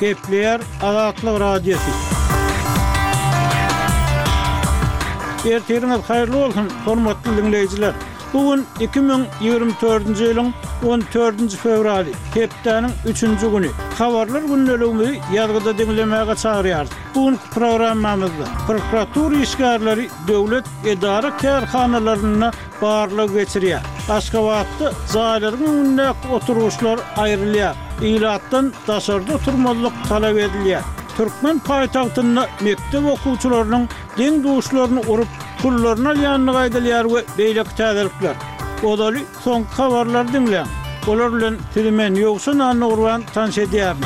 Gepleýär Azatlyk Radiosy. Ertiriňiz haýyrly bolsun, hormatly diňleýjiler! Bu gün iki müň ýigrimi dördünji ýylyň on dördünji fewraly, hepdäniň üçünji güni. Habarlar gündeligimizi ýazgyda diňlemäge çagyrýarys. Bu günki programmamyzda prokuratura işgärleri döwlet edara-kärhanalarynda barlag geçirýär. Aşgabatda jaýlaryň öňündäki oturgyçlar aýrylýar, ilatdan daşarda oturmazlyk talap edilýär. Türkmen paýtagtynda mekdep okuwçylarynyň deň-duşlaryny urup, pullaryny alýandygy aýdylýar we beýleki täzelikler. Ozaly soňky habarlary diňläň. Olar bilen. Sizi men Ýowşan Annagurban tanyş edýärin.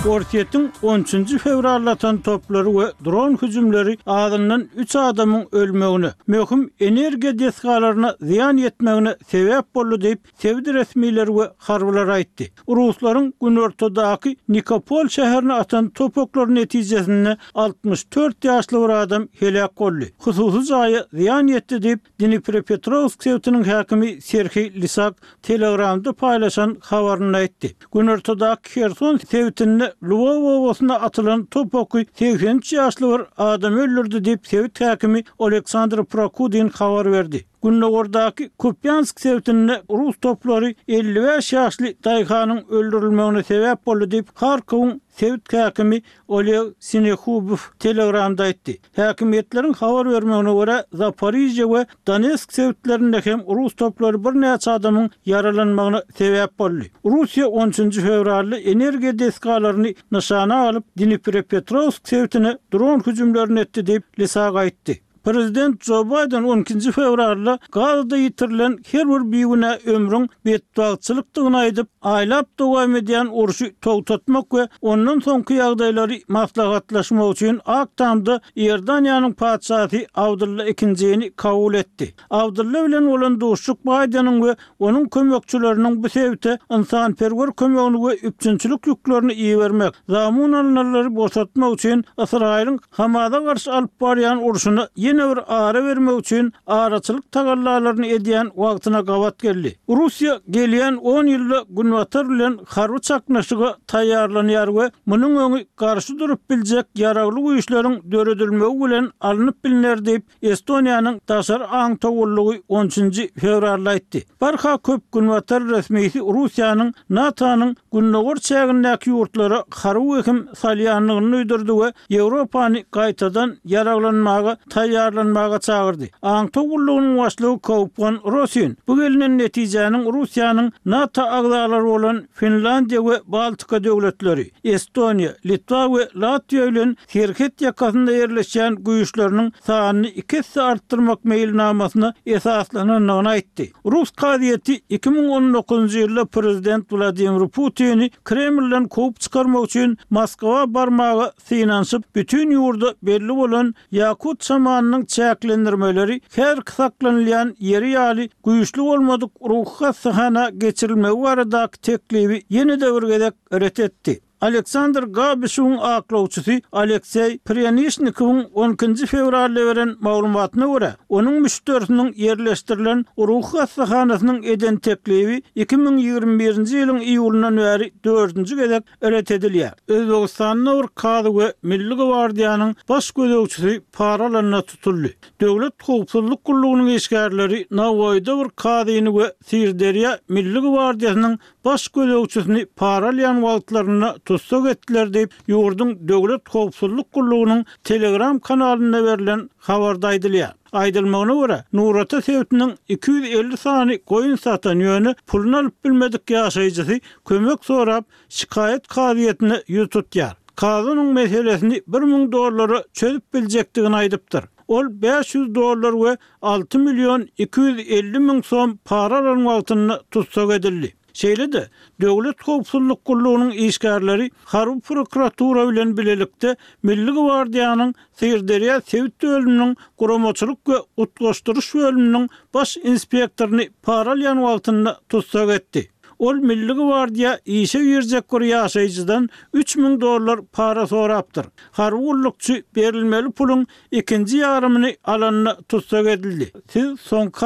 Orsýetiň on üçünji fewralda atan toplary we dron hüjümleri azyndan üç adamyň ölmegine, möhüm energiýa desgalaryna zyýan ýetmegine sebäp boldy diýip, sebit resmileri we harbylar aýtdy. Ruslaryň günortadaky Nikopol şäherine atan topaklary netijesinde altmyş dört ýaşly bir adam heläk boldy, hususy jaýa zyýan ýetdi diýip, Dniprepetrowsk sebitiniň häkimi Serhiý Lisak Telegramda paýlaşan habarynda aýtdy. Günortadaky Herson sebitinde Lwow obasyna atylan top oky segsen üç ýaşly bir adamy öldürdi diýip, sebit häkimi Oleksandr Prokudin habar berdi. Gündogardaky Kupýansk sebitinde rus toplary elli bäş ýaşly daýhanyň öldürilmegine sebäp boldy diýip, Harkowyň sebit häkimi Oleg Sinehubow Telegramda aýtdy. Häkimiýetleriň habar bermegine görä, Zaporizhýe we Donetsk sebitlerinde hem rus toplary birnäçe adamyň ýaralanmagyna sebäp boldy. Russiýa on üçünji fewralda energiýa desgalaryny nyşana alyp, Dniprepetrowsk sebitine dron hüjümlerini etdi diýip, Lysag aýtdy. Prezident Jo Baýden on ikinji fewralda Gazada ýitirilen her bir bigünä ömrüň betbagtçylykdygyny aýdyp, aýlap dowam edýän urşy togtatmak we ondan soňky ýagdaýlary maslahatlaşmak üçin Ak tamda Iordaniýanyň patyşasy Abdylla ikinjini kabul etdi. Abdulla bilen bolan duşuşyk Baýdeniň we onuň kömekçileriniň bu sebite ynsanperwer kömegini we üpjünçilik ýüklerini ibermek, zamun alnanlary boşatmak üçin Ysraýylyň Hamaza garşy alyp barýan urşuna ýene bir ara bermek üçin araçylyk tagallalaryny edýän wagtyna gabat geldi. Russiýa gelýän on ýylda Günbatar bilen harby çaknyşyga taýýarlanýar we munuň öňi garşy durup biljek ýaragly güýçleriň döredilmegi bilen alnyp bilner diýip, Estoniýanyň daşary aň towullygy on üçünji fewralda aýtdy, Barha köp günbatar resmisi Russiýanyň NATO-nyň gündogar çägindäki ýurtlara harby wehim salýandygyny duýdurdy we Ýewropany gaýtadan ýaraglanmaga taýýarlanmaga çagyrdy. Aň towullygynyň başlygy Kaupwan Rosin bu gelnen netijäniň Russiýanyň NATO agzalary bolan Finlandiýa we Baltika döwletleri, Estoniýa, Litwa we Latwiýa bilen Serhet ýakasynda ýerleşýän güýçleriniň sanyny iki esse artdyrmak meýilnamasyna esaslanandygyny aýtdy. Rus kazyýeti iki müň on dokuzynjy ýylda prezident Wladimir Putini Kremlden kowup çykarmak üçin Moskwa barmaga synanyşyp, bütin ýurda belli bolan ýakut şamanynyň çäklendirmeleri häzirki saklanylýan ýeri ýaly güýçli bolmadyk ruhy hassahana geçirilmegi baradaky teklibi ýene-de bir gezek ret etdi. Aleksandr Gabişuň aklawçysy Alekseý Prýanişnikowyň on ikinji fewralda beren maglumatyna görä, onuň müşderisiniň ýerleşdirilen ruhy hassahanasynyň eden teklibi iki müň ýigrimi birinji ýylyň iýulyndan bäri dördünji gezek ret edilýär. Özbegistanda bir kazy we Milli gwardiýanyň baş gözegçisi para alanda tutuldy. Döwlet howpsuzlyk gullugynyň işgärleri Nawoýda bir kazyny we Syrderýa Milli gwardiýasynyň baş gözegçisini para alýan wagtlarynda tussag etdiler diýip, ýurduň Döwlet howpsuzlyk gullugynyň Telegram kanalynda berlen habarda aýdylýar. Aýdylmagyna görä, Nurata sebitiniň iki ýüz elli sany goýun satan, ýöne puluny alyp bilmedik ýaşaýjysy kömek sorap, şikaýat kazyýetine ýüz tutýar. Kazy onuň meselesini bir müň dollara çözüp biljekdigini aýdypdyr. Ol bäş ýüz dollar we alty million iki ýüz elli müň som para alan wagtynda tussag edildi. Şeýle-de, Döwlet howpsuzlyk gullugynyň işgärleri harby prokuratura bilen bilelikde Milli gwardiýanyň Syrderýa sebit bölüminiň guramaçylyk we utgaşdyryş bölüminiň baş inspektoryny para alýan wagtynda tussag etdi. Ol Milli gwardiýa işe girjek bir ýaşaýjydan üç müň dollar para sorapdyr. Harby gullukçy berilmeli puluň ikinji ýarymyny alanda tussag edildi. Siz soňky